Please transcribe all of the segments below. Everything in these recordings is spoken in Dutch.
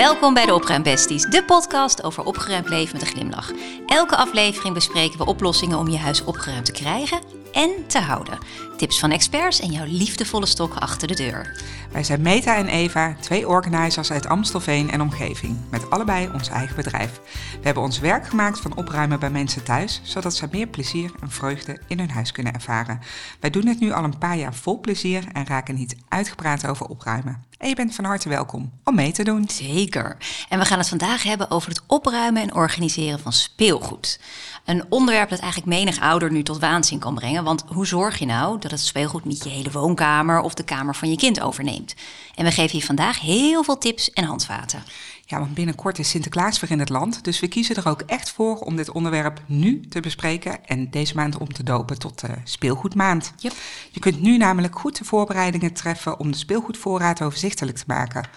Welkom bij de Opruimbesties, de podcast over opgeruimd leven met een glimlach. Elke aflevering bespreken we oplossingen om je huis opgeruimd te krijgen en te houden. Tips van experts en jouw liefdevolle stok achter de deur. Wij zijn Meta en Eva, twee organizers uit Amstelveen en omgeving, met allebei ons eigen bedrijf. We hebben ons werk gemaakt van opruimen bij mensen thuis, zodat ze meer plezier en vreugde in hun huis kunnen ervaren. Wij doen het nu al een paar jaar vol plezier en raken niet uitgepraat over opruimen. En je bent van harte welkom om mee te doen. Zeker. En we gaan het vandaag hebben over het opruimen en organiseren van speelgoed. Een onderwerp dat eigenlijk menig ouder nu tot waanzin kan brengen. Want hoe zorg je nou dat het speelgoed niet je hele woonkamer of de kamer van je kind overneemt? En we geven je vandaag heel veel tips en handvaten. Ja, want binnenkort is Sinterklaas weer in het land. Dus we kiezen er ook echt voor om dit onderwerp nu te bespreken en deze maand om te dopen tot de speelgoedmaand. Yep. Je kunt nu namelijk goed de voorbereidingen treffen om de speelgoedvoorraad overzichtelijk te maken.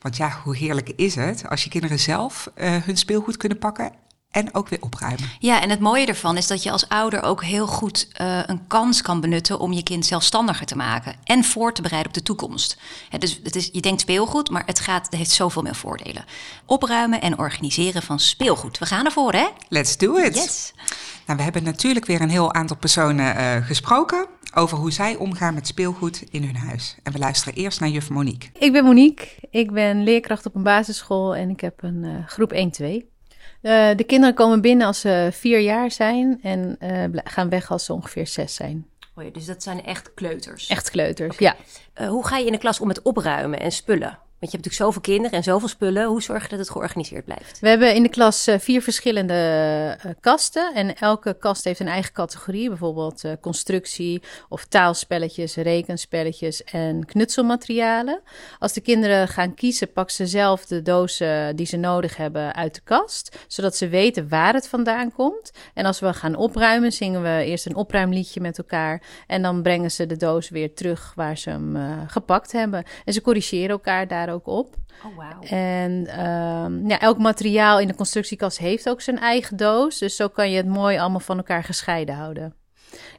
Want ja, hoe heerlijk is het als je kinderen zelf uh, hun speelgoed kunnen pakken en ook weer opruimen. Ja, en het mooie ervan is dat je als ouder ook heel goed uh, een kans kan benutten om je kind zelfstandiger te maken en voor te bereiden op de toekomst. Ja, dus het is, je denkt speelgoed, maar het, gaat, het heeft zoveel meer voordelen. Opruimen en organiseren van speelgoed. We gaan ervoor, hè? Let's do it. Yes. Nou, we hebben natuurlijk weer een heel aantal personen uh, gesproken over hoe zij omgaan met speelgoed in hun huis. En we luisteren eerst naar juf Monique. Ik ben Monique. Ik ben leerkracht op een basisschool en ik heb een uh, groep 1-2. Uh, de kinderen komen binnen als ze vier jaar zijn en uh, gaan weg als ze ongeveer zes zijn. Oh ja, dus dat zijn echt kleuters? Echt kleuters, okay. ja. Uh, hoe ga je in de klas om met opruimen en spullen? Want je hebt natuurlijk zoveel kinderen en zoveel spullen. Hoe zorg je dat het georganiseerd blijft? We hebben in de klas uh, vier verschillende uh, kasten. En elke kast heeft een eigen categorie. Bijvoorbeeld uh, constructie of taalspelletjes, rekenspelletjes en knutselmaterialen. Als de kinderen gaan kiezen, pakken ze zelf de dozen die ze nodig hebben uit de kast. Zodat ze weten waar het vandaan komt. En als we gaan opruimen, zingen we eerst een opruimliedje met elkaar. En dan brengen ze de doos weer terug waar ze hem gepakt hebben. En ze corrigeren elkaar daar ook op. Oh, wow. En um, ja, elk materiaal in de constructiekast heeft ook zijn eigen doos. Dus zo kan je het mooi allemaal van elkaar gescheiden houden.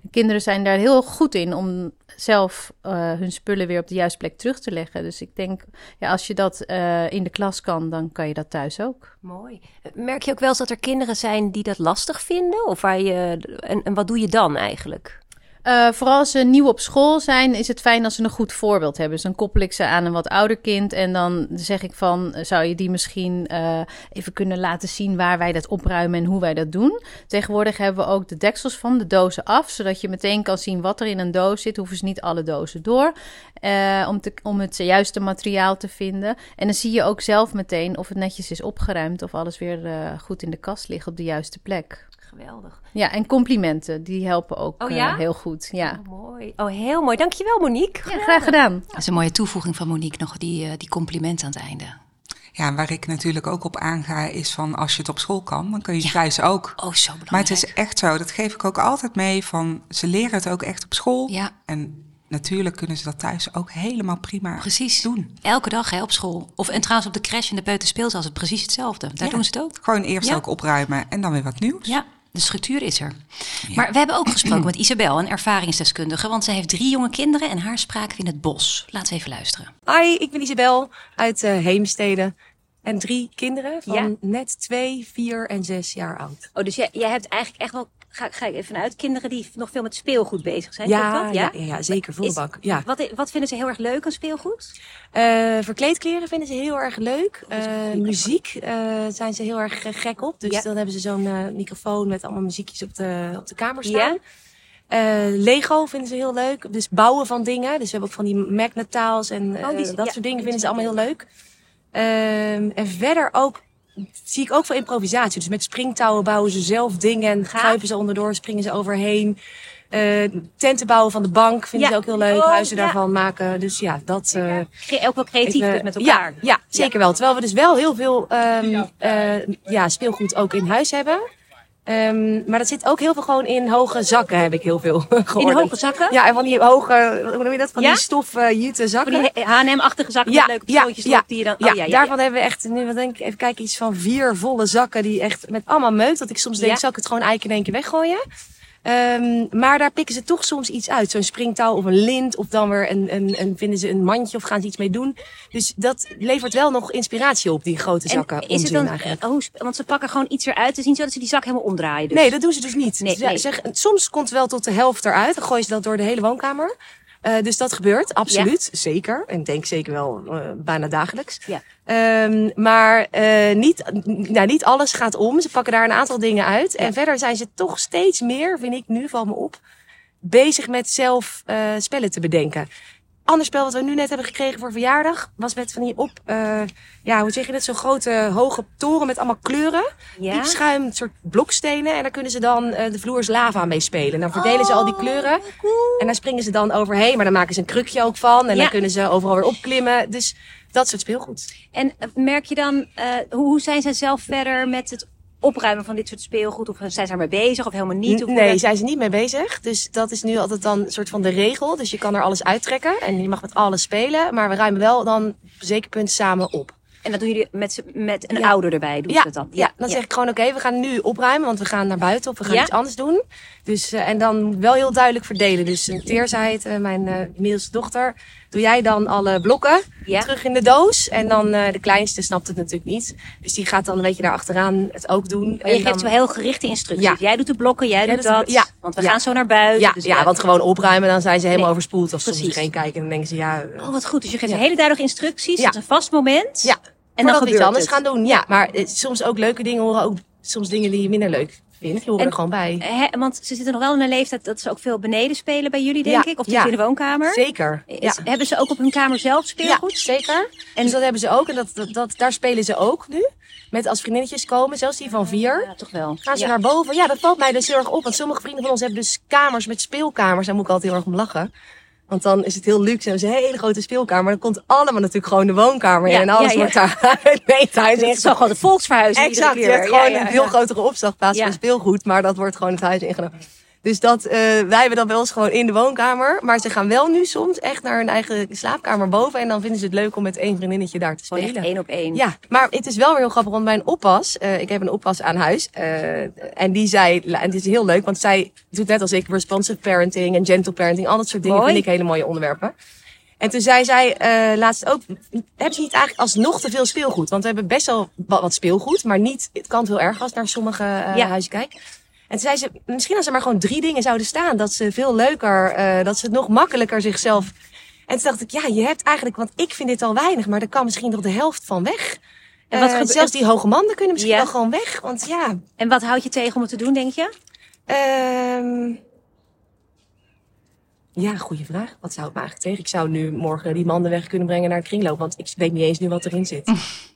De kinderen zijn daar heel goed in om zelf uh, hun spullen weer op de juiste plek terug te leggen. Dus ik denk, ja, als je dat uh, in de klas kan, dan kan je dat thuis ook. Mooi. Merk je ook wel eens dat er kinderen zijn die dat lastig vinden? Of waar je, en, en wat doe je dan eigenlijk? Uh, vooral als ze nieuw op school zijn, is het fijn als ze een goed voorbeeld hebben. Dus dan koppel ik ze aan een wat ouder kind. En dan zeg ik van, zou je die misschien uh, even kunnen laten zien waar wij dat opruimen en hoe wij dat doen. Tegenwoordig hebben we ook de deksels van de dozen af. Zodat je meteen kan zien wat er in een doos zit. Hoeven ze niet alle dozen door. Uh, om, om het juiste materiaal te vinden. En dan zie je ook zelf meteen of het netjes is opgeruimd. Of alles weer goed in de kast ligt op de juiste plek. Geweldig. Ja, en complimenten, die helpen ook oh, ja? uh, heel goed. Ja. Oh, mooi. Oh, heel mooi. Dankjewel Monique. Ja, graag gedaan. Dat is een mooie toevoeging van Monique nog, die, uh, die complimenten aan het einde. Ja, waar ik natuurlijk ook op aanga is van als je het op school kan, dan kun je ja. thuis ook. Oh, zo belangrijk. Maar het is echt zo, dat geef ik ook altijd mee van ze leren het ook echt op school. Ja. En natuurlijk kunnen ze dat thuis ook helemaal prima precies. doen. Elke dag hè, op school. Of en trouwens op de crash en de peuterspeelzaal is het precies hetzelfde. Daar ja. doen ze het ook. Gewoon eerst ja. ook opruimen en dan weer wat nieuws. Ja. De structuur is er. Ja. Maar we hebben ook gesproken met Isabel, een ervaringsdeskundige. Want ze heeft drie jonge kinderen en haar spraken we in het bos. Laten we even luisteren. Hi, ik ben Isabel uit uh, Heemstede. En drie kinderen van ja. net twee, vier en zes jaar oud. Oh, dus jij, jij hebt eigenlijk echt wel Ga, ga ik even uit, kinderen die nog veel met speelgoed bezig zijn. Ja, ja? ja, ja, zeker, volle bak. Ja. Wat, wat vinden ze heel erg leuk aan speelgoed? Uh, verkleedkleren vinden ze heel erg leuk. Uh, muziek uh, zijn ze heel erg gek op. Dus ja. dan hebben ze zo'n microfoon met allemaal muziekjes op de, op de kamer staan. Ja. Lego vinden ze heel leuk. Dus bouwen van dingen. Dus we hebben ook van die magnetaals en oh, die, dat soort dingen vinden ze allemaal heel leuk. Ehm, en verder ook zie ik ook veel improvisatie. Dus met springtouwen bouwen ze zelf dingen en kruipen ze onderdoor, springen ze overheen. Uh, tenten bouwen van de bank vinden ja. ze ook heel leuk. Oh, Huizen ja. daarvan maken. Dus ja, dat... Uh, ook wel creatief even, met elkaar. Ja, ja zeker wel. Terwijl we dus wel heel veel um, uh, ja, speelgoed ook in huis hebben. Um, maar dat zit ook heel veel gewoon in hoge zakken, heb ik heel veel gehoord. In hoge zakken? Ja, en van die hoge, hoe noem je dat? Van ja? die stof uh, jute zakken. Van die H&M-achtige zakken ja, met leuke pistootjes ja, die je dan... Oh, ja, ja, ja, daarvan hebben we echt, nu wat denk ik, even kijken, iets van vier volle zakken die echt met allemaal meut. Dat ik soms denk, zal ik het gewoon eigenlijk in één keer weggooien? Ehm, maar daar pikken ze toch soms iets uit. Zo'n springtouw of een lint. Of dan weer een, een, een, vinden ze een mandje of gaan ze iets mee doen. Dus dat levert wel nog inspiratie op, die grote zakken. En is het dan, oh, want ze pakken gewoon iets eruit. Het is niet zo dat ze die zak helemaal omdraaien. Dus. Nee, dat doen ze dus niet. Nee, Ze- nee. Zeg, soms komt het wel tot de helft eruit. Dan gooien ze dat door de hele woonkamer. Eh, dus dat gebeurt, absoluut. Zeker. En ik denk zeker wel eh, bijna dagelijks. Ja. Ehm, maar eh, niet, nou, niet alles gaat om. Ze pakken daar een aantal dingen uit. En verder zijn ze toch steeds meer, vind ik nu, valt me op, bezig met zelf spellen te bedenken. Ander spel wat we nu net hebben gekregen voor verjaardag was met van die op, eh, ja, hoe zeg je dat? Zo'n grote hoge toren met allemaal kleuren. Ja? Diep schuim, soort blokstenen. En daar kunnen ze dan eh, de vloers lava mee spelen. Dan verdelen ze al die kleuren. En daar springen ze dan overheen. Maar dan maken ze een krukje ook van. En Ja. dan kunnen ze overal weer opklimmen. Dus dat soort speelgoed. En eh, merk je dan, hoe, hoe zijn zij zelf verder met het opruimen van dit soort speelgoed? Of zijn ze ermee bezig of helemaal niet? Of nee, werkt- zijn ze niet mee bezig. Dus dat is nu altijd dan een soort van de regel. Dus je kan er alles uittrekken. En je mag met alles spelen. Maar we ruimen wel dan op zeker punt samen op. En dat doen jullie met, met een Ja. ouder erbij, doen Ja, dat dan? ja, dan zeg ik gewoon oké, we gaan nu opruimen, want we gaan naar buiten of we gaan iets anders doen. Dus, eh, en dan wel heel duidelijk verdelen. Dus eh, mijn eh middelste dochter, doe jij dan alle blokken Ja. terug in de doos. En dan eh, de kleinste snapt het natuurlijk niet. Dus die gaat dan een beetje daar achteraan het ook doen. Maar je En geeft dan- wel heel gerichte instructies. Ja. Jij doet de blokken, jij doet dat. ja. Want we gaan zo naar buiten. ja, dus ja, want gewoon opruimen, dan zijn ze helemaal Nee. overspoeld. Of soms Precies. geen kijken en dan denken ze, ja... eh, Oh, wat goed. Dus je geeft hele duidelijke instructies. Ja. Dat is een vast moment. Ja, En dan gebeurt iets anders het. gaan doen. Ja, maar eh, soms ook leuke dingen horen ook soms dingen die je minder leuk vindt. Die horen En- er gewoon bij. Want ze zitten nog wel in een leeftijd dat ze ook veel beneden spelen bij jullie, denk Ja, ik. Of ja. ja. in de woonkamer. Zeker. Is- Hebben ze ook op hun kamer zelf speelgoed? Ja, zeker. En dus dat hebben ze ook. En dat, dat, dat, daar spelen ze ook nu. Met als vriendinnetjes komen, zelfs die van vier. Ja, toch wel. Gaan ze naar boven. Ja, dat valt mij dus heel erg op. Want sommige vrienden van ons hebben dus kamers met speelkamers. Daar moet ik altijd heel erg om lachen. Want dan is het heel luxe. En hebben ze een hele grote speelkamer. Maar dan komt allemaal natuurlijk gewoon de woonkamer in. Ja, en alles ja, ja. wordt daar mee thuis Het is toch gewoon de volksverhuizing Exact, je hebt gewoon een veel grotere opslagplaats voor speelgoed, maar dat wordt gewoon het huis ingenomen. Dus dat, eh, wij hebben dat wel eens gewoon in de woonkamer, maar ze gaan wel nu soms echt naar hun eigen slaapkamer boven en dan vinden ze het leuk om met één vriendinnetje daar te spelen. echt één op één. Ja, maar het is wel weer heel grappig, want mijn oppas, eh, ik heb een oppas aan huis, eh, en die zei, en het is heel leuk, want zij doet net als ik responsive parenting en gentle parenting, al dat soort dingen Mooi. vind ik hele mooie onderwerpen. En toen zei zij eh, laatst ook, hebben ze niet eigenlijk alsnog te veel speelgoed? Want we hebben best wel wat, speelgoed, maar niet, het kan heel erg als naar sommige Ja. huizen kijk. En toen zei ze, misschien als er maar gewoon drie dingen zouden staan, dat ze veel leuker, eh, dat ze het nog makkelijker zichzelf... En toen dacht ik, ja, je hebt eigenlijk, want ik vind dit al weinig, maar er kan misschien nog de helft van weg. En wat Eh, zelfs die hoge mannen kunnen misschien wel gewoon weg, want ja... En wat houd je tegen om het te doen, denk je? ehm ja, goede vraag. Wat zou het me eigenlijk tegen? Ik zou nu morgen die manden weg kunnen brengen naar het kringloop, want ik weet niet eens nu wat erin zit.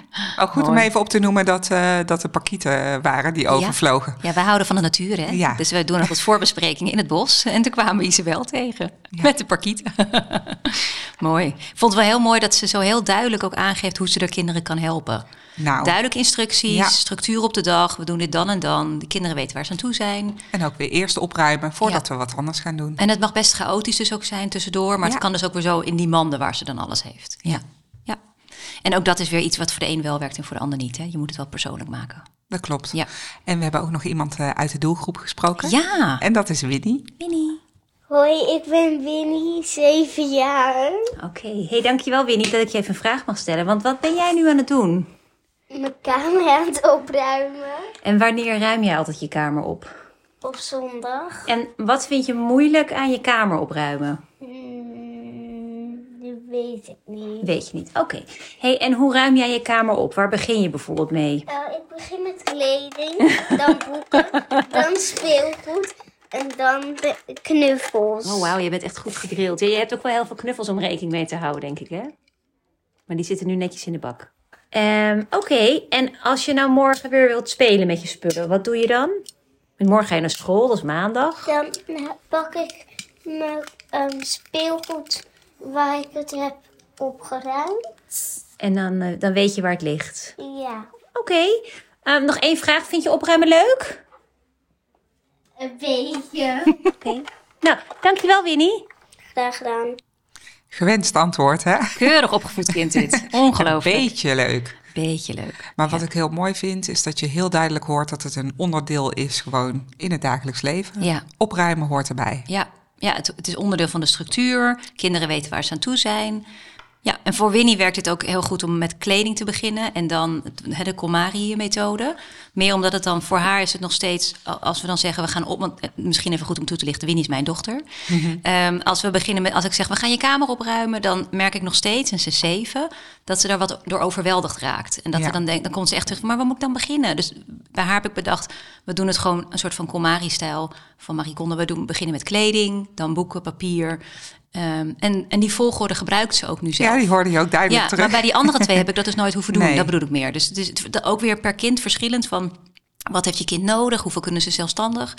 Ook goed om even op te noemen dat, eh, dat er pakieten waren die overvlogen. Ja, wij houden van de natuur, hè? Ja. Dus we doen nog wat voorbesprekingen in het bos. En toen kwamen we Isabel tegen. Met de parkieten. mooi. Ik vond het wel heel mooi dat ze zo heel duidelijk ook aangeeft hoe ze de kinderen kan helpen. Nou, Duidelijke instructies, Ja. structuur op de dag. We doen dit dan en dan. De kinderen weten waar ze aan toe zijn. en ook weer eerst opruimen voordat we wat anders gaan doen. En het mag best chaotisch dus ook zijn tussendoor. Maar Ja. het kan dus ook weer zo in die manden waar ze dan alles heeft. Ja. En ook dat is weer iets wat voor de een wel werkt en voor de ander niet. Hè? Je moet het wel persoonlijk maken. Dat klopt. Ja. En we hebben ook nog iemand eh, uit de doelgroep gesproken. Ja. En dat is Winnie. Winnie. Hoi, ik ben Winnie, 7 jaar. Oké. Hey, dankjewel Winnie dat ik je even een vraag mag stellen. Want wat ben jij nu aan het doen? Mijn kamer aan het opruimen En wanneer ruim jij altijd je kamer op? op zondag. En wat vind je moeilijk aan je kamer opruimen? Weet ik niet. Weet je niet. Oké. Hey, en hoe ruim jij je kamer op? Waar begin je bijvoorbeeld mee? Nou, ik begin met kleding, dan boeken, dan speelgoed en dan de knuffels. Oh wauw, je bent echt goed gedrild. Ja, je hebt ook wel heel veel knuffels om rekening mee te houden, denk ik, hè? Maar die zitten nu netjes in de bak. Ehm, Oké, en als je nou morgen weer wilt spelen met je spullen, wat doe je dan? Want Morgen ga je naar school, dat is maandag. Dan pak ik mijn ehm, speelgoed waar ik het heb opgeruimd. En dan, eh, dan weet je waar het ligt. Ja, Oké. Ehm, nog één vraag. Vind je opruimen leuk? een beetje. Oké. Nou, dankjewel Winnie. Graag gedaan. Gewenst antwoord, hè? Keurig opgevoed kind dit. Een Ongelooflijk. beetje leuk. Beetje leuk. Maar wat Ja. ik heel mooi vind, is dat je heel duidelijk hoort dat het een onderdeel is gewoon in het dagelijks leven. Ja. Opruimen hoort erbij. Ja, ja het, het is onderdeel van de structuur. Kinderen weten waar ze aan toe zijn. Ja, en voor Winnie werkt het ook heel goed om met kleding te beginnen. En dan de Komari-methode. Meer omdat het dan voor haar is het nog steeds... Als we dan zeggen, we gaan op... Want, eh, misschien even goed om toe te lichten, Winnie is mijn dochter. Ehm, als we beginnen met... Als ik zeg, we gaan je kamer opruimen... dan merk ik nog steeds, en ze is zeven... dat ze daar wat door overweldigd raakt. En dat Ja. ze dan denkt, dan komt ze echt terug... maar waar moet ik dan beginnen? Dus bij haar heb ik bedacht... we doen het gewoon een soort van Komari-stijl van Marie Kondo. We doen, beginnen met kleding, dan boeken, papier... Ehm, en, en die volgorde gebruikt ze ook nu zelf. Ja, die hoorde je ook duidelijk Ja, terug. maar bij die andere twee heb ik dat dus nooit hoeven doen. Nee. Dat bedoel ik meer. Dus het is ook weer per kind verschillend van... wat heeft je kind nodig? Hoeveel kunnen ze zelfstandig?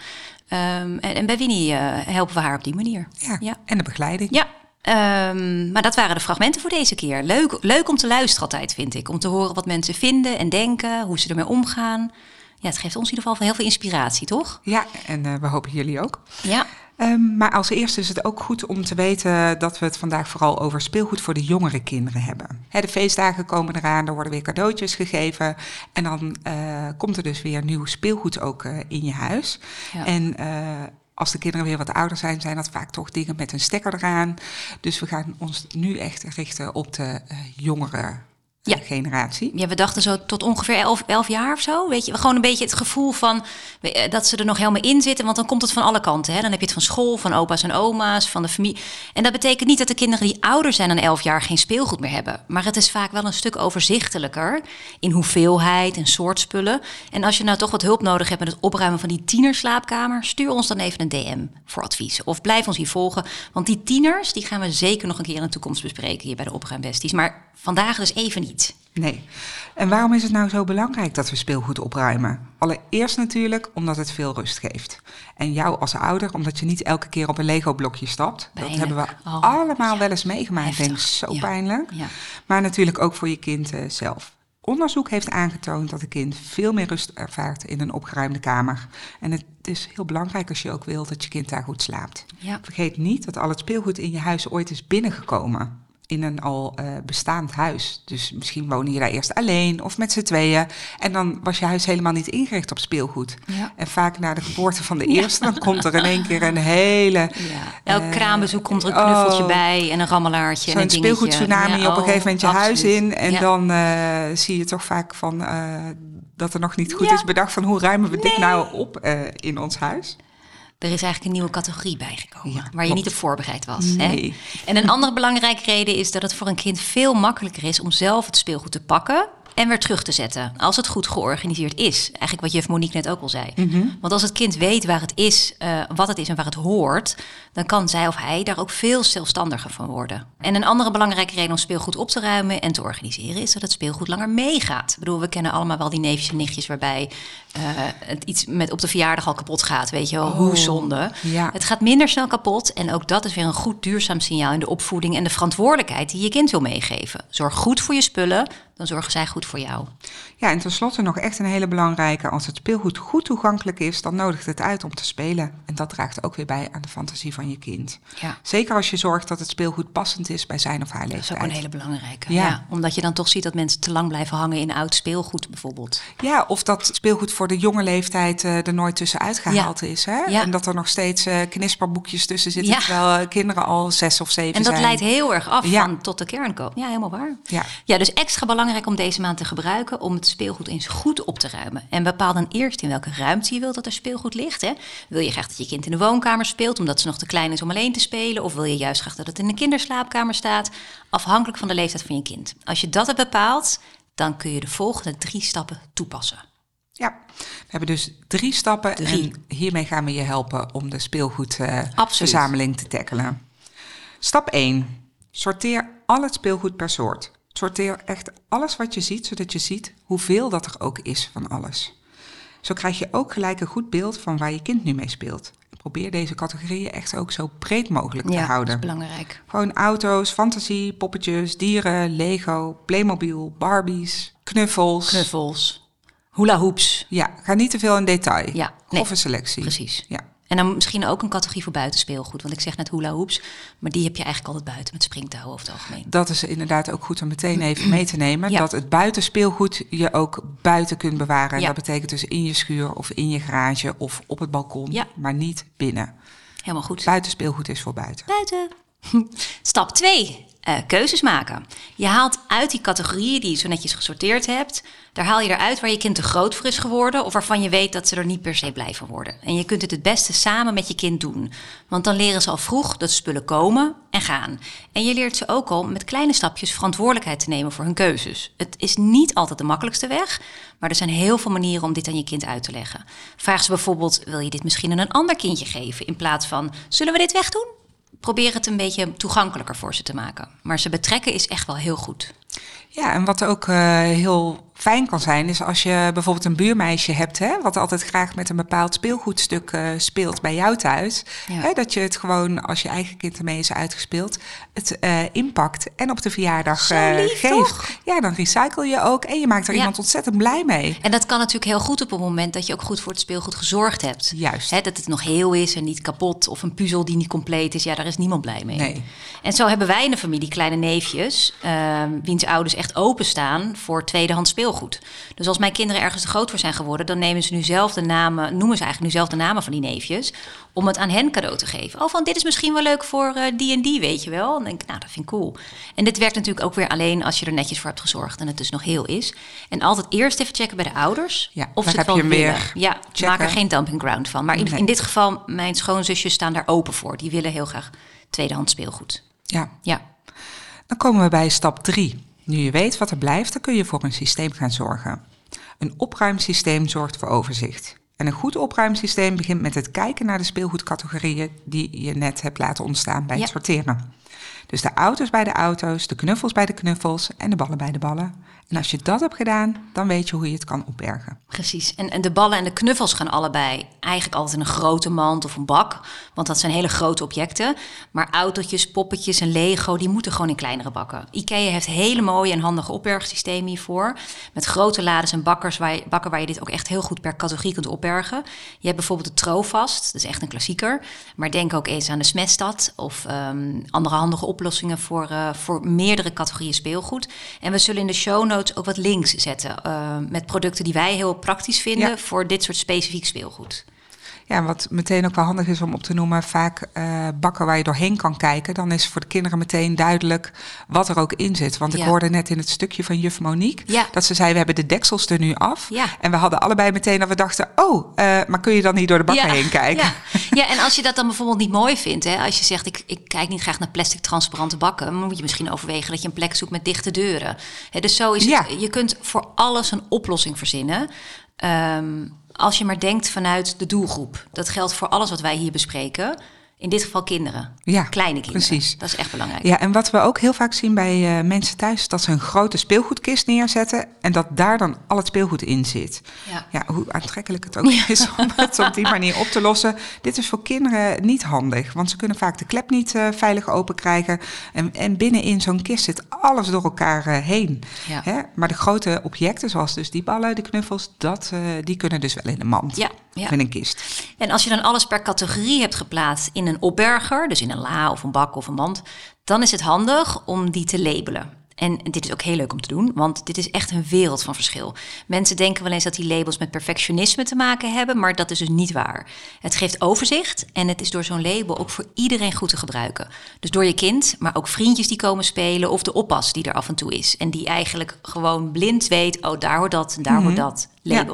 Ehm, en, en bij Winnie eh, helpen we haar op die manier. ja. Ja. En de begeleiding. Ja, ehm, maar dat waren de fragmenten voor deze keer. Leuk, leuk om te luisteren altijd, vind ik. Om te horen wat mensen vinden en denken, hoe ze ermee omgaan. Ja, het geeft ons in ieder geval heel veel inspiratie, toch? Ja, en eh, we hopen jullie ook. Ja, Ehm, maar als eerste is het ook goed om te weten dat we het vandaag vooral over speelgoed voor de jongere kinderen hebben. De feestdagen komen eraan, er worden weer cadeautjes gegeven. En dan eh, komt er dus weer nieuw speelgoed ook eh, in je huis. Ja. En eh, als de kinderen weer wat ouder zijn, zijn dat vaak toch dingen met een stekker eraan. Dus we gaan ons nu echt richten op de eh, jongere Ja. generatie. Ja, we dachten zo tot ongeveer 11, 11 jaar of zo. Weet je, gewoon een beetje het gevoel van eh, dat ze er nog helemaal in zitten. Want dan komt het van alle kanten. Hè? Dan heb je het van school, van opa's en oma's, van de familie. En dat betekent niet dat de kinderen die ouder zijn dan 11 jaar geen speelgoed meer hebben. Maar het is vaak wel een stuk overzichtelijker in hoeveelheid en soort spullen. En als je nou toch wat hulp nodig hebt met het opruimen van die tienerslaapkamer, stuur ons dan even een DM voor advies. Of blijf ons hier volgen. Want die tieners, die gaan we zeker nog een keer in de toekomst bespreken hier bij de Opruimbesties. Maar vandaag dus even niet. Nee. En waarom is het nou zo belangrijk dat we speelgoed opruimen? Allereerst natuurlijk omdat het veel rust geeft. En jou als ouder, omdat je niet elke keer op een Lego-blokje stapt. Pijnlijk. Dat hebben we Oh, allemaal ja. wel eens meegemaakt. Denk, zo Ja. pijnlijk. Ja. Maar natuurlijk ook voor je kind eh, zelf. Onderzoek heeft aangetoond dat een kind veel meer rust ervaart in een opgeruimde kamer. En het is heel belangrijk als je ook wilt dat je kind daar goed slaapt. Vergeet niet dat al het speelgoed in je huis ooit is binnengekomen. In een al eh, bestaand huis. Dus misschien woonde je daar eerst alleen of met z'n tweeën. En dan was je huis helemaal niet ingericht op speelgoed. Ja. En vaak na de geboorte van de eerste, dan komt er in één keer een hele. Ja. Elk Eh, kraambezoek komt er een knuffeltje oh. bij en een rammelaartje. en Zo'n een Ja, op een gegeven moment je oh, huis in. En dan eh, zie je toch vaak van dat er nog niet goed is bedacht van hoe ruimen we dit nou op in ons huis. Er is eigenlijk een nieuwe categorie bijgekomen Ja, waar je niet op voorbereid was. Nee. Hè? En een andere belangrijke reden is dat het voor een kind veel makkelijker is om zelf het speelgoed te pakken en weer terug te zetten. Als het goed georganiseerd is. Eigenlijk wat juf Monique net ook al zei. Mhm. Want als het kind weet waar het is, eh, wat het is en waar het hoort, dan kan zij of hij daar ook veel zelfstandiger van worden. En een andere belangrijke reden om speelgoed op te ruimen en te organiseren is dat het speelgoed langer meegaat. Ik bedoel, we kennen allemaal wel die neefjes en nichtjes waarbij eh, het iets met op de verjaardag al kapot gaat. Weet je wel, hoe zonde. ja. Het gaat minder snel kapot en ook dat is weer een goed duurzaam signaal in de opvoeding en de verantwoordelijkheid die je kind wil meegeven. Zorg goed voor je spullen, dan zorgen zij goed voor jou. Ja, en tenslotte nog echt een hele belangrijke. Als het speelgoed goed toegankelijk is, dan nodigt het uit om te spelen. En dat draagt ook weer bij aan de fantasie van je kind. Ja. Zeker als je zorgt dat het speelgoed passend is bij zijn of haar Dat is leeftijd. ook een hele belangrijke. Ja. Ja. omdat je dan toch ziet dat mensen te lang blijven hangen in oud speelgoed bijvoorbeeld. Ja, of dat speelgoed voor de jonge leeftijd eh, er nooit tussenuit gehaald is. Hè? Ja. En dat er nog steeds eh, knisperboekjes tussen zitten, Ja. terwijl eh, kinderen al zes of zeven En dat zijn. leidt heel erg af van tot de kern komen. Ja, helemaal waar. Ja. ja, dus extra belangrijk om deze maand te gebruiken om het speelgoed eens goed op te ruimen. En bepaal dan eerst in welke ruimte je wilt dat er speelgoed ligt. Hè. Wil je graag dat je kind in de woonkamer speelt omdat ze nog te klein is om alleen te spelen? Of wil je juist graag dat het in de kinderslaapkamer staat? Afhankelijk van de leeftijd van je kind. Als je dat hebt bepaald, dan kun je de volgende drie stappen toepassen. Ja, we hebben dus drie stappen Drie. en hiermee gaan we je helpen om de speelgoedverzameling te tackelen. Stap 1. Sorteer al het speelgoed per soort. Sorteer echt alles wat je ziet, zodat je ziet hoeveel dat er ook is van alles. Zo krijg je ook gelijk een goed beeld van waar je kind nu mee speelt. Probeer deze categorieën echt ook zo breed mogelijk te ja, dat houden. is belangrijk. Gewoon auto's, fantasie, poppetjes, dieren, Lego, Playmobil, Barbies, knuffels. Knuffels, hula hoops. Ja, ga niet te veel in detail. Ja, nee. Grove selectie. Precies. Ja. En dan misschien ook een categorie voor buitenspeelgoed. Want ik zeg net hula hoops, maar die heb je eigenlijk altijd buiten met springtouwen over het algemeen. Dat is inderdaad ook goed om meteen even mee te nemen. Ja. Dat het buitenspeelgoed je ook buiten kunt bewaren. Ja. Dat betekent dus in je schuur of in je garage of op het balkon, Ja. maar niet binnen. Helemaal goed. Buitenspeelgoed is voor buiten. Buiten. Stap 2. Keuzes maken. Je haalt uit die categorieën die je zo netjes gesorteerd hebt. Daar haal je eruit waar je kind te groot voor is geworden. Of waarvan je weet dat ze er niet per se blij van worden. En je kunt het het beste samen met je kind doen. Want dan leren ze al vroeg dat spullen komen en gaan. En je leert ze ook al met kleine stapjes verantwoordelijkheid te nemen voor hun keuzes. Het is niet altijd de makkelijkste weg. Maar er zijn heel veel manieren om dit aan je kind uit te leggen. Vraag ze bijvoorbeeld: wil je dit misschien aan een ander kindje geven? In plaats van: zullen we dit wegdoen? Probeer het een beetje toegankelijker voor ze te maken. Maar ze betrekken is echt wel heel goed. Ja, en wat ook eh, heel fijn kan zijn, is als je bijvoorbeeld een buurmeisje hebt, hè, wat altijd graag met een bepaald speelgoedstuk eh, speelt bij jou thuis. Ja. Hè, dat je het gewoon, als je eigen kind ermee is uitgespeeld, het eh, inpakt en op de verjaardag lief, geeft. toch? Ja, dan recycle je ook en je maakt er Ja. iemand ontzettend blij mee. En dat kan natuurlijk heel goed op het moment dat je ook goed voor het speelgoed gezorgd hebt. Juist. Hè, dat het nog heel is en niet kapot. Of een puzzel die niet compleet is. Ja, daar is niemand blij mee. Nee. En zo hebben wij in de familie kleine neefjes, ehm, wiens ouders echt openstaan voor tweedehands speelgoed. Dus als mijn kinderen ergens te groot voor zijn geworden, dan nemen ze nu zelf de namen, noemen ze eigenlijk nu zelf de namen van die neefjes, om het aan hen cadeau te geven. Oh, van dit is misschien wel leuk voor eh, die en die, weet je wel. Dan denk ik, nou, dat vind ik cool. En dit werkt natuurlijk ook weer alleen als je er netjes voor hebt gezorgd en het dus nog heel is. En altijd eerst even checken bij de ouders Ja, of ze het heb je wel willen. weer. Ja, Checken. maak er geen dumping ground van. Maar in, Nee. in dit geval, mijn schoonzusjes staan daar open voor. Die willen heel graag tweedehands speelgoed. Ja, Ja. dan komen we bij stap 3. Nu je weet wat er blijft, dan kun je voor een systeem gaan zorgen. Een opruimsysteem zorgt voor overzicht. En een goed opruimsysteem begint met het kijken naar de speelgoedcategorieën die je net hebt laten ontstaan bij Ja. het sorteren. Dus de auto's bij de auto's, de knuffels bij de knuffels en de ballen bij de ballen. En als je dat hebt gedaan, dan weet je hoe je het kan opbergen. Precies. En, en de ballen en de knuffels gaan allebei eigenlijk altijd in een grote mand of een bak. Want dat zijn hele grote objecten. Maar autootjes, poppetjes en Lego, die moeten gewoon in kleinere bakken. IKEA heeft hele mooie en handige opbergsystemen hiervoor. Met grote lades en bakkers waar je, bakken waar je dit ook echt heel goed per categorie kunt opbergen. Je hebt bijvoorbeeld de Trovast, dat is echt een klassieker. Maar denk ook eens aan de Smestad of ehm, andere handige oplossingen voor, eh, voor meerdere categorieën speelgoed. En we zullen in de show notes ook wat links zetten eh, met producten die wij heel praktisch vinden Ja. voor dit soort specifiek speelgoed. Ja, wat meteen ook wel handig is om op te noemen, vaak eh, bakken waar je doorheen kan kijken, dan is voor de kinderen meteen duidelijk wat er ook in zit. Want ik hoorde net in het stukje van juf Monique Ja. dat ze zei, we hebben de deksels er nu af. Ja. En we hadden allebei meteen dat we dachten, oh, eh, maar kun je dan niet door de bakken heen kijken? Ja. ja, en als je dat dan bijvoorbeeld niet mooi vindt, hè, als je zegt ik, ik kijk niet graag naar plastic transparante bakken, dan moet je misschien overwegen dat je een plek zoekt met dichte deuren. Hè, dus zo is het. Je kunt voor alles een oplossing verzinnen. Ehm, als je maar denkt vanuit de doelgroep. Dat geldt voor alles wat wij hier bespreken. In dit geval kinderen. Ja, Kleine kinderen. precies. Dat is echt belangrijk. Ja, en wat we ook heel vaak zien bij eh, mensen thuis, is dat ze een grote speelgoedkist neerzetten en dat daar dan al het speelgoed in zit. Ja. Ja, hoe aantrekkelijk het ook is om het op die manier op te lossen. Dit is voor kinderen niet handig, want ze kunnen vaak de klep niet eh, veilig open krijgen. En, en binnenin zo'n kist zit alles door elkaar eh, heen. Ja. Hè? Maar de grote objecten, zoals dus die ballen, de knuffels, dat, die kunnen dus wel in een mand Ja, ja. of in een kist. En als je dan alles per categorie hebt geplaatst in een opberger, dus in een la of een bak of een mand, dan is het handig om die te labelen. En dit is ook heel leuk om te doen, want dit is echt een wereld van verschil. Mensen denken wel eens dat die labels met perfectionisme te maken hebben, maar dat is dus niet waar. Het geeft overzicht en het is door zo'n label ook voor iedereen goed te gebruiken. Dus door je kind, maar ook vriendjes die komen spelen of de oppas die er af en toe is. En die eigenlijk gewoon blind weet, oh daar hoort dat en daar hoort dat. Ja.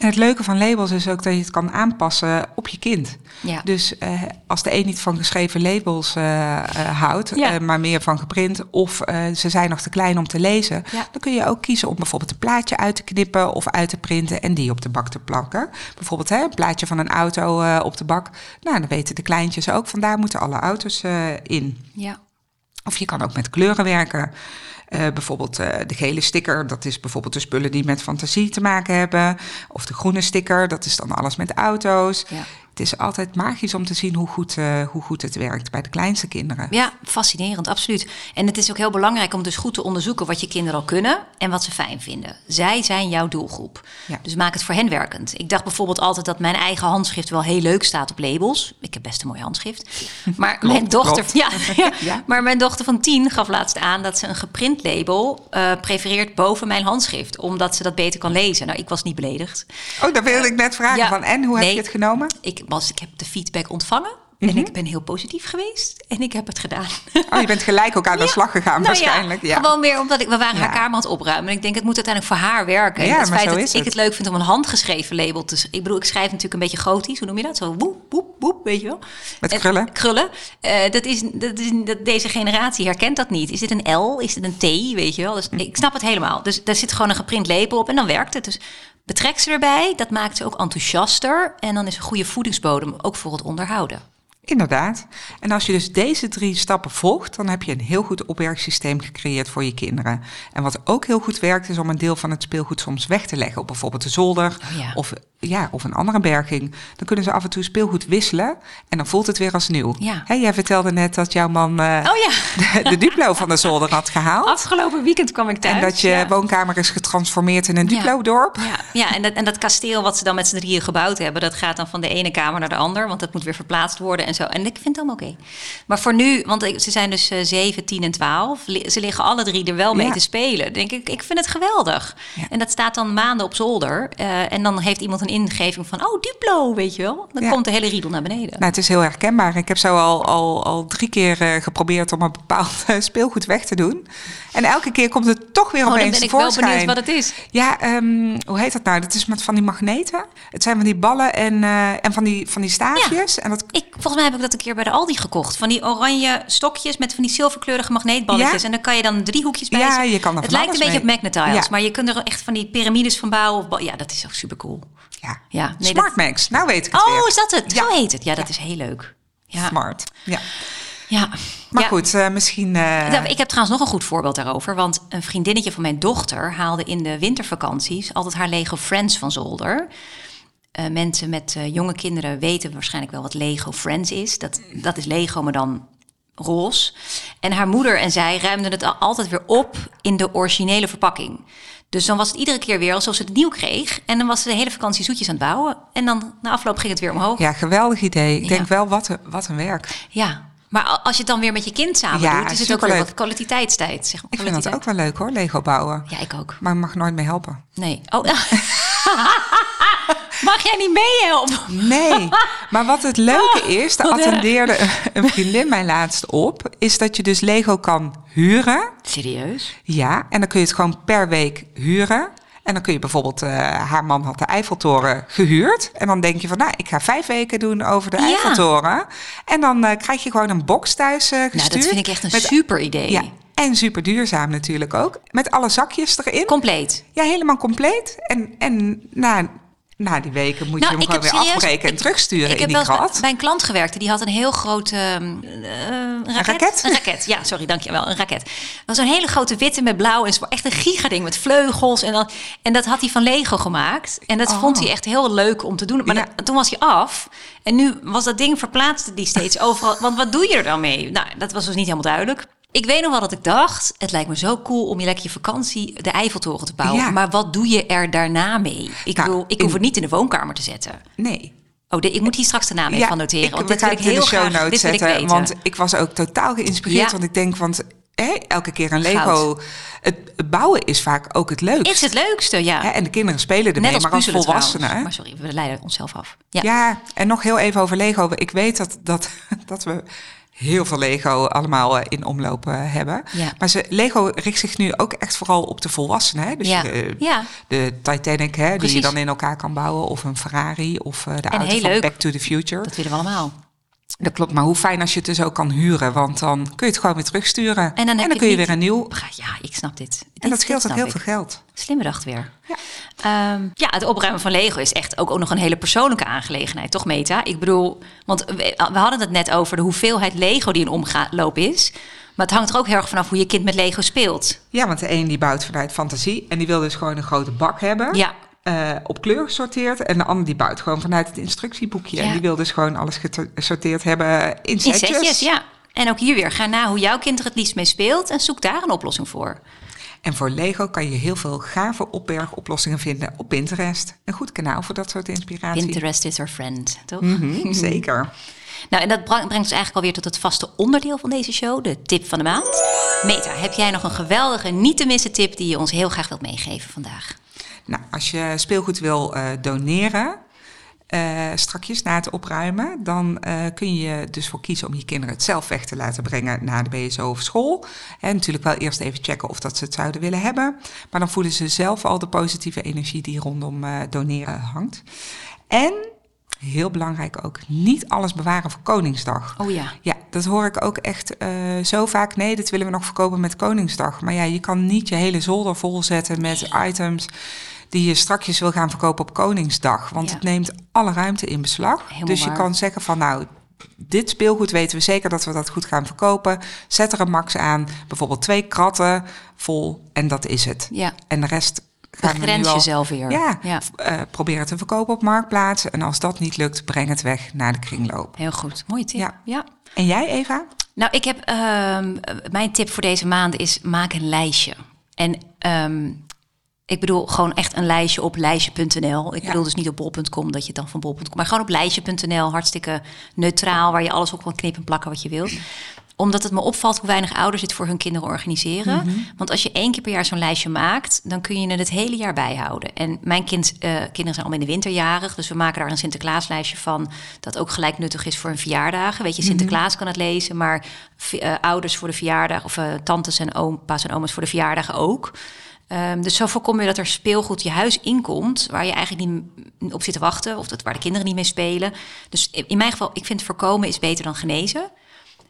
En het leuke van labels is ook dat je het kan aanpassen op je kind. Ja. Dus eh, als de een niet van geschreven labels eh, eh, houdt, Ja. maar meer van geprint, of ze zijn nog te klein om te lezen, Ja. dan kun je ook kiezen om bijvoorbeeld een plaatje uit te knippen of uit te printen en die op de bak te plakken. Bijvoorbeeld hè, een plaatje van een auto op de bak. Nou, dan weten de kleintjes ook, vandaar moeten alle auto's in. Ja. Of je kan ook met kleuren werken. Eh, bijvoorbeeld eh, de gele sticker, dat is bijvoorbeeld de spullen die met fantasie te maken hebben. Of de groene sticker, dat is dan alles met auto's. Ja. Het is altijd magisch om te zien hoe goed, uh, hoe goed het werkt bij de kleinste kinderen. Ja, fascinerend, absoluut. En het is ook heel belangrijk om dus goed te onderzoeken wat je kinderen al kunnen en wat ze fijn vinden. Zij zijn jouw doelgroep. Ja. Dus maak het voor hen werkend. Ik dacht bijvoorbeeld altijd dat mijn eigen handschrift wel heel leuk staat op labels. Ik heb best een mooi handschrift. Maar mijn dochter, ja, ja, maar mijn dochter van tien gaf laatst aan dat ze een geprint label uh, prefereert boven mijn handschrift, omdat ze dat beter kan lezen. Nou, ik was niet beledigd. Oh, daar wilde ik net vragen van. En hoe heb je het genomen? Ik, was, ik heb de feedback ontvangen. En mhm. ik ben heel positief geweest en ik heb het gedaan. Oh, je bent gelijk ook aan de slag gegaan nou waarschijnlijk. Ja, Gewoon meer omdat ik, we waren haar kamer aan het opruimen. En ik denk, het moet uiteindelijk voor haar werken. Ja, het feit dat ik het. leuk vind om een handgeschreven label te... Ik bedoel, ik schrijf natuurlijk een beetje gotisch. Hoe noem je dat? Zo woep, woep, woep, weet je wel. Met krullen. krullen. Uh, dat is, dat is, dat, deze generatie herkent dat niet. Is dit een L? Is dit een T? Weet je wel. Dus ik snap het helemaal. Dus daar zit gewoon een geprint label op en dan werkt het. Dus betrek ze erbij. Dat maakt ze ook enthousiaster. En dan is een goede voedingsbodem ook voor het onderhouden. Inderdaad. En als je dus deze drie stappen volgt, dan heb je een heel goed opbergsysteem gecreëerd voor je kinderen. En wat ook heel goed werkt, is om een deel van het speelgoed soms weg te leggen op bijvoorbeeld de zolder oh of, ja, of een andere berging. Dan kunnen ze af en toe speelgoed wisselen en dan voelt het weer als nieuw. Ja. jij vertelde net dat jouw man uh, oh, ja. de, de, Duplo van de zolder had gehaald. Afgelopen weekend kwam ik thuis. En dat je woonkamer is getransformeerd in een Duplo-dorp. Ja, ja en, dat, en dat kasteel wat ze dan met z'n drieën gebouwd hebben, dat gaat dan van de ene kamer naar de ander, want dat moet weer verplaatst worden en zo. En ik vind het allemaal oké. Maar voor nu, want ze zijn dus uh, 7, 10 en 12. Ze liggen alle drie er wel mee te spelen. Denk ik, ik vind het geweldig. En dat staat dan maanden op zolder. Uh, en dan heeft iemand een ingeving van, oh, Duplo, weet je wel. Dan komt de hele riedel naar beneden. Nou, het is heel herkenbaar. Ik heb zo al, al, al drie keer uh, geprobeerd om een bepaald speelgoed weg te doen. En elke keer komt het toch weer oh, opeens ben ik wel benieuwd wat het is. Ja, um, hoe heet dat nou? Dat is met van die magneten. Het zijn van die ballen en, uh, en van die, van die staafjes. Ja. En dat... ik, volgens mij heb ik dat een keer bij de Aldi gekocht. Van die oranje stokjes met van die zilverkleurige magneetballetjes. Ja. En dan kan je dan drie hoekjes bij Ja, je kan Het lijkt een beetje op magnetiles. Ja. Maar je kunt er echt van die piramides van bouwen. Of ja, dat is ook super cool. Ja, ja nee, Smart dat... Max. Nou weet ik het Oh, weer. is dat het? Zo heet het. Ja, dat is heel leuk. Ja. Smart. Ja. Ja. Maar goed, uh, misschien. Uh... Ik heb trouwens nog een goed voorbeeld daarover. Want een vriendinnetje van mijn dochter haalde in de wintervakanties altijd haar Lego Friends van zolder. Uh, mensen met jonge kinderen weten waarschijnlijk wel wat Lego Friends is. Dat, dat is Lego, maar dan roze. En haar moeder en zij ruimden het altijd weer op in de originele verpakking. Dus dan was het iedere keer weer alsof ze het nieuw kreeg. En dan was ze de hele vakantie zoetjes aan het bouwen. En dan na afloop ging het weer omhoog. Ja, geweldig idee. Ik denk wel, wat een, wat een werk. Ja, maar als je het dan weer met je kind samen ja, doet, is het ook weer wat kwaliteitstijd. Zeg maar, ik vind dat ook wel leuk hoor, Lego bouwen. Ja, ik ook. Maar ik mag nooit mee helpen. Nee. Oh, Mag jij niet meehelpen? Nee. Maar wat het leuke oh, is, daar attendeerde een vriendin mij laatst op, is dat je dus Lego kan huren. Serieus? Ja, en dan kun je het gewoon per week huren. En dan kun je bijvoorbeeld, uh, haar man had de Eiffeltoren gehuurd. En dan denk je van, nou, ik ga vijf weken doen over de ja. Eiffeltoren. En dan uh, krijg je gewoon een box thuis uh, gestuurd. Nou, dat vind ik echt een met, super idee. Ja, en super duurzaam natuurlijk ook. Met alle zakjes erin. Compleet. Ja, helemaal compleet. En, en nou, na die weken moet nou, je hem gewoon weer serieus, afbreken en terugsturen ik, in die heb wel bij een klant gewerkt. Die had een heel grote uh, raket. Een raket? Een raket, ja, sorry, dankjewel. Een raket. Dat was een hele grote witte met blauw. En echt een gigading met vleugels. En, dan, en dat had hij van Lego gemaakt. En dat vond hij echt heel leuk om te doen. Maar toen was hij af. En nu was dat ding verplaatste die steeds overal. Want wat doe je er dan mee? Nou, dat was dus niet helemaal duidelijk. Ik weet nog wel dat ik dacht, het lijkt me zo cool om je lekker je vakantie de Eiffeltoren te bouwen. Maar wat doe je er daarna mee? Ik, nou, wil, ik hoef het niet in de woonkamer te zetten. Nee. Oh, de, ik moet hier straks de naam even van noteren. Ik, want dit wil ik heel in de show graag, notes zetten. Want ik was ook totaal geïnspireerd. Want ik denk, want hè, elke keer een Lego. Het bouwen is vaak ook het leukste. Is het leukste, ja. En de kinderen spelen ermee, Net maar als volwassenen. Trouwens. Maar sorry, we leiden onszelf af. Ja. ja, en nog heel even over Lego. Ik weet dat, dat, dat we heel veel Lego allemaal eh, in omloop hebben. Ja. Maar ze, Lego richt zich nu ook echt vooral op de volwassenen. Hè? Dus ja. De, ja. de Titanic, hè, die je dan in elkaar kan bouwen. Of een Ferrari, of de en auto van leuk. Back to the Future. Dat willen we allemaal. Dat klopt, maar hoe fijn als je het dus ook kan huren, want dan kun je het gewoon weer terugsturen. En dan, en dan kun je weer een nieuw. Ja, ik snap dit. En dat scheelt ook heel veel geld. Slimme dacht weer. Ja. Um, ja, het opruimen van Lego is echt ook, ook nog een hele persoonlijke aangelegenheid, toch, Meta? Ik bedoel, want we, we hadden het net over de hoeveelheid Lego die in omloop is. Maar het hangt er ook heel erg vanaf hoe je kind met Lego speelt. Ja, want de een die bouwt vanuit fantasie en die wil dus gewoon een grote bak hebben. Ja. Eh, op kleur gesorteerd. En de ander die bouwt gewoon vanuit het instructieboekje. Ja. En die wil dus gewoon alles gesorteerd hebben in In setjes. setjes, ja. En ook hier weer, ga na hoe jouw kind er het liefst mee speelt en zoek daar een oplossing voor. En voor Lego kan je heel veel gave opbergoplossingen vinden op Pinterest. Een goed kanaal voor dat soort inspiratie. Pinterest is our friend, toch? Mhm, zeker. Nou, en dat brengt ons eigenlijk alweer tot het vaste onderdeel van deze show, de tip van de maand. Meta, heb jij nog een geweldige, niet te missen tip die je ons heel graag wilt meegeven vandaag? Nou, als je speelgoed wil eh, doneren, eh, strakjes na het opruimen, dan eh, kun je dus voor kiezen om je kinderen het zelf weg te laten brengen naar de BSO of school. En natuurlijk wel eerst even checken of dat ze het zouden willen hebben. Maar dan voelen ze zelf al de positieve energie die rondom doneren hangt. En heel belangrijk ook, niet alles bewaren voor Koningsdag. Oh ja. Ja, dat hoor ik ook echt eh, zo vaak. Nee, dit willen we nog verkopen met Koningsdag. Maar ja, je kan niet je hele zolder volzetten met items die je strakjes wil gaan verkopen op Koningsdag. Want Ja. het neemt alle ruimte in beslag. Helemaal dus je waar. kan zeggen van nou, dit speelgoed weten we zeker dat we dat goed gaan verkopen. Zet er een max aan, bijvoorbeeld twee kratten vol en dat is het. Ja. En de rest Begrens al- jezelf weer. Ja, Ja. eh, probeer het te verkopen op Marktplaats. En als dat niet lukt, breng het weg naar de kringloop. Heel goed, mooie tip. Ja. ja. En jij, Eva? Nou, ik heb ehm, mijn tip voor deze maand is maak een lijstje. En ehm, ik bedoel gewoon echt een lijstje op lijstje.nl. Ik Ja. bedoel dus niet op bol.com dat je het dan van bol.com, maar gewoon op lijstje.nl, hartstikke neutraal, waar je alles op kan knippen en plakken wat je wilt omdat het me opvalt hoe weinig ouders dit voor hun kinderen organiseren. Want als je één keer per jaar zo'n lijstje maakt, dan kun je het het hele jaar bijhouden. En mijn kind, eh, kinderen zijn al in de winterjarig, dus we maken daar een Sinterklaaslijstje van. Dat ook gelijk nuttig is voor een verjaardag. Weet je, Sinterklaas kan het lezen, maar eh, ouders voor de verjaardag, of eh, tantes en opa's en oma's voor de verjaardag ook. Ehm, dus zo voorkom je dat er speelgoed je huis inkomt, waar je eigenlijk niet op zit te wachten, of dat, waar de kinderen niet mee spelen. Dus in mijn geval, ik vind voorkomen is beter dan genezen.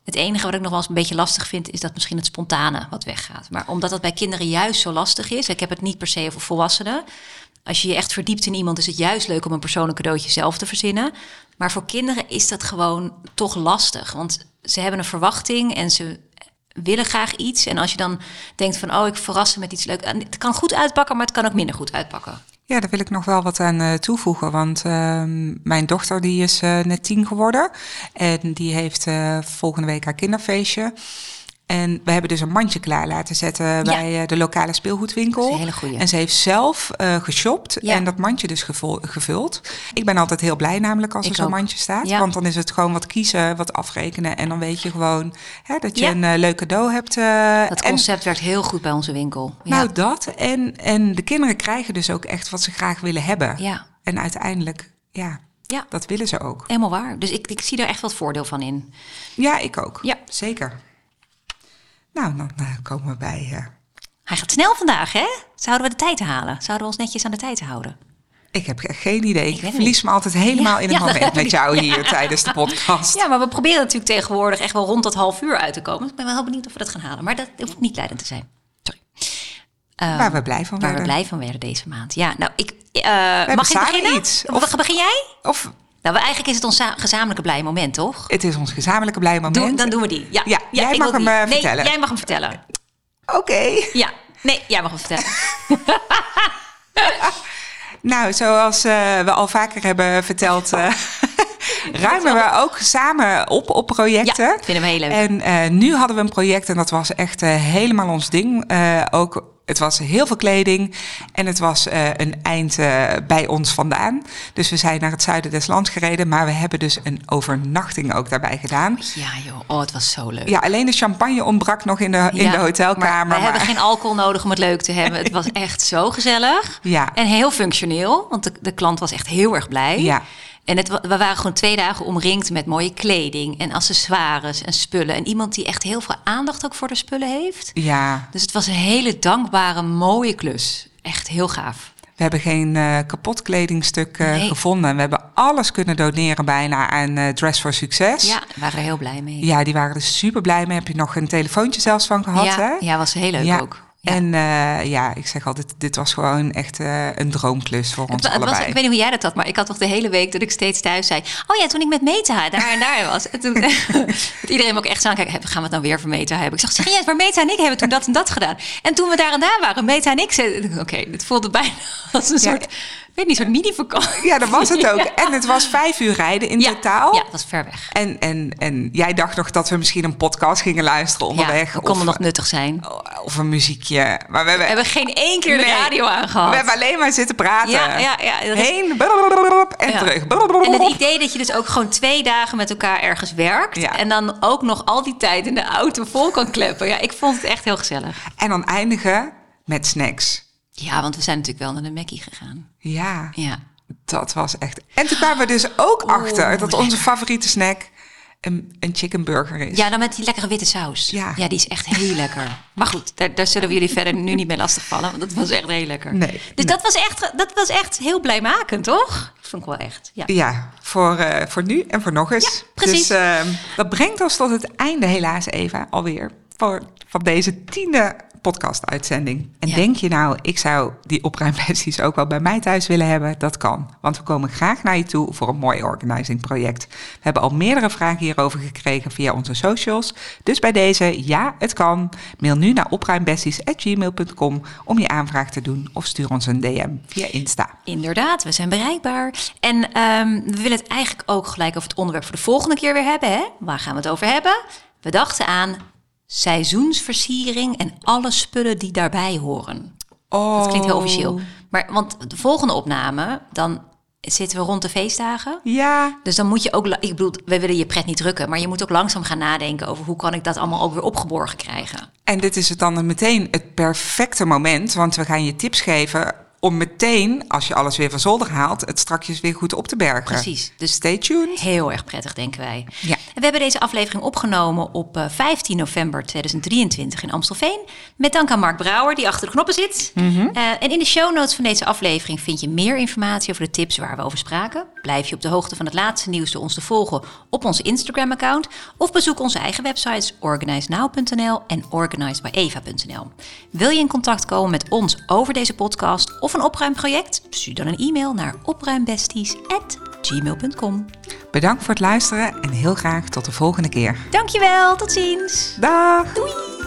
Het enige wat ik nog wel eens een beetje lastig vind, is dat misschien het spontane wat weggaat. Maar omdat dat bij kinderen juist zo lastig is, ik heb het niet per se over volwassenen. Als je je echt verdiept in iemand, is het juist leuk om een persoonlijk cadeautje zelf te verzinnen. Maar voor kinderen is dat gewoon toch lastig. Want ze hebben een verwachting en ze willen graag iets. En als je dan denkt van, oh, ik verras ze met iets leuks. Het kan goed uitpakken, maar het kan ook minder goed uitpakken. Ja, daar wil ik nog wel wat aan eh, toevoegen. Want ehm, mijn dochter die is eh, net tien geworden. En die heeft eh, volgende week haar kinderfeestje. En we hebben dus een mandje klaar laten zetten bij eh, de lokale speelgoedwinkel. Hele. En ze heeft zelf eh, geshopt Ja. en dat mandje dus gevul- gevuld. Ik ben altijd heel blij namelijk als Ik er zo'n mandje staat. Ja. Want dan is het gewoon wat kiezen, wat afrekenen. En dan weet je gewoon hè, dat je een eh, leuk cadeau hebt. eh, Dat en- concept werkt heel goed bij onze winkel. Ja. nou, dat. En, en de kinderen krijgen dus ook echt wat ze graag willen hebben. ja. En uiteindelijk, ja, Ja. dat willen ze ook. Helemaal waar. Dus ik, ik zie daar echt wat voordeel van in. Ja, ik ook. Ja. Zeker. Nou, dan eh, komen we bij... eh, Hij gaat snel vandaag, hè? Zouden we de tijd halen? Zouden we ons netjes aan de tijd houden? ik heb geen idee. Ik, verlies me altijd helemaal Ja, in het ja, dat moment met jou hier tijdens de podcast. Ja, maar we proberen natuurlijk tegenwoordig echt wel rond dat half uur uit te komen. Dus ik ben wel heel benieuwd of we dat gaan halen. Maar dat hoeft niet leidend te zijn. Sorry. Eh, Waar we blij van waar we werden. blij van werden deze maand. Ja, nou, ik... eh, hebben mag ik beginnen? iets. Of begin jij? Of Nou, eigenlijk is het ons za- gezamenlijke blij moment, toch? het is ons gezamenlijke blij moment. Doe, dan doen we die. Ja, Ja, jij ik mag hem, die. eh, nee, vertellen. jij mag hem vertellen. Oké. Ja, nee, jij mag hem vertellen. Nou, zoals eh, we al vaker hebben verteld... eh, ruimen we ook samen op op projecten. Ja, vinden we heel leuk. En eh, nu hadden we een project en dat was echt eh, helemaal ons ding. Eh, ook, het was heel veel kleding en het was een eind bij ons vandaan. Dus we zijn naar het zuiden des lands gereden, maar we hebben dus een overnachting ook daarbij gedaan. Ja, joh. Oh, het was zo leuk. Ja, alleen de champagne ontbrak nog in de, in de hotelkamer. Maar we hebben maar- geen alcohol nodig om het leuk te hebben. Het was echt zo gezellig. Ja. En heel functioneel, want de, de klant was echt heel erg blij. Ja. En het, we waren gewoon twee dagen omringd met mooie kleding en accessoires en spullen. En iemand die echt heel veel aandacht ook voor de spullen heeft. Ja, Dus het was een hele dankbare, mooie klus. Echt heel gaaf. we hebben geen eh, kapot kledingstuk eh, Nee. gevonden. We hebben alles kunnen doneren bijna aan eh, Dress for Success. Ja, waren er heel blij mee. Ja, die waren er super blij mee. Heb je nog een telefoontje zelfs van gehad, ja, hè? ja, was heel leuk Ja. ook. Ja. En eh, ja, ik zeg altijd, dit was gewoon echt eh, een droomklus voor ons Het was, allebei. ik weet niet hoe jij dat had, maar ik had toch de hele week dat ik steeds thuis zei... Oh ja, toen ik met Meta daar en daar was. En toen dat iedereen me ook echt zo aankijken. "Hebben- Gaan we het nou weer voor Meta hebben? Ik zeg, serieus, maar Meta en ik hebben toen dat en dat gedaan. En toen we daar en daar waren, Meta en ik... Oké, dit voelde bijna als een Ja. soort, weet niet, soort mini-vakantie. Ja, dat was het ook. En het was vijf uur rijden in Ja, totaal. Ja, dat was ver weg. En, en, en jij dacht nog dat we misschien een podcast gingen luisteren onderweg. ja, dat kon of, nog nuttig zijn. of een muziekje. Maar we hebben, We hebben geen één keer de radio aangehad. we hebben alleen maar zitten praten. Ja, ja, ja. dat is- Heen, blablabla, en terug. En het idee dat je dus ook gewoon twee dagen met elkaar ergens werkt... En dan ook nog al die tijd in de auto vol kan kleppen. Ja, ik vond het echt heel gezellig. En dan eindigen met snacks. Ja, want we zijn natuurlijk wel naar de Mackie gegaan. Ja, Ja. dat was echt... En toen kwamen we dus ook Oh, achter dat onze favoriete snack een, een chicken burger is. ja, dan met die lekkere witte saus. Ja. die is echt heel lekker. Maar goed, daar, daar zullen we jullie verder nu niet mee lastigvallen. Want dat was echt heel lekker. Nee, Dus nee. Dat, was echt, dat was echt heel blijmakend, toch? Vond ik wel echt. Ja. Ja, voor, eh, voor nu en voor nog eens. Ja, precies. Dus eh, dat brengt ons tot het einde helaas, Eva, alweer. Voor, van deze tiende podcast-uitzending. En Ja. denk je nou, ik zou die opruimbesties ook wel bij mij thuis willen hebben? Dat kan, want we komen graag naar je toe voor een mooi organizing project. We hebben al meerdere vragen hierover gekregen via onze socials. Dus bij deze, ja, het kan. Mail nu naar opruimbesties.gmail.com om je aanvraag te doen of stuur ons een DM via Insta. Inderdaad, we zijn bereikbaar. En ehm, we willen het eigenlijk ook gelijk over het onderwerp voor de volgende keer weer hebben. Hè? Waar gaan we het over hebben? We dachten aan seizoensversiering en alle spullen die daarbij horen. Oh. Dat klinkt heel officieel. Maar want de volgende opname, dan zitten we rond de feestdagen. Ja, Dus dan moet je ook, ik bedoel, we willen je pret niet drukken, maar je moet ook langzaam gaan nadenken over hoe kan ik dat allemaal ook weer opgeborgen krijgen. En dit is het dan meteen het perfecte moment, want we gaan je tips geven om meteen, als je alles weer van zolder haalt, het strakjes weer goed op te bergen. Precies. Dus Stay tuned. Heel erg prettig, denken wij. Ja. We hebben deze aflevering opgenomen op eh, 15 november 2023 in Amstelveen. Met dank aan Mark Brouwer, die achter de knoppen zit. Mhm. Eh, en in de show notes van deze aflevering vind je meer informatie over de tips waar we over spraken. Blijf je op de hoogte van het laatste nieuws door ons te volgen op onze Instagram-account. Of bezoek onze eigen websites organizenow.nl en organizedbyeva.nl. Wil je in contact komen met ons over deze podcast of een opruimproject? Stuur dan een e-mail naar opruimbesties.gmail.com. Bedankt voor het luisteren en heel graag tot de volgende keer. Dankjewel, tot ziens. Dag! Doei!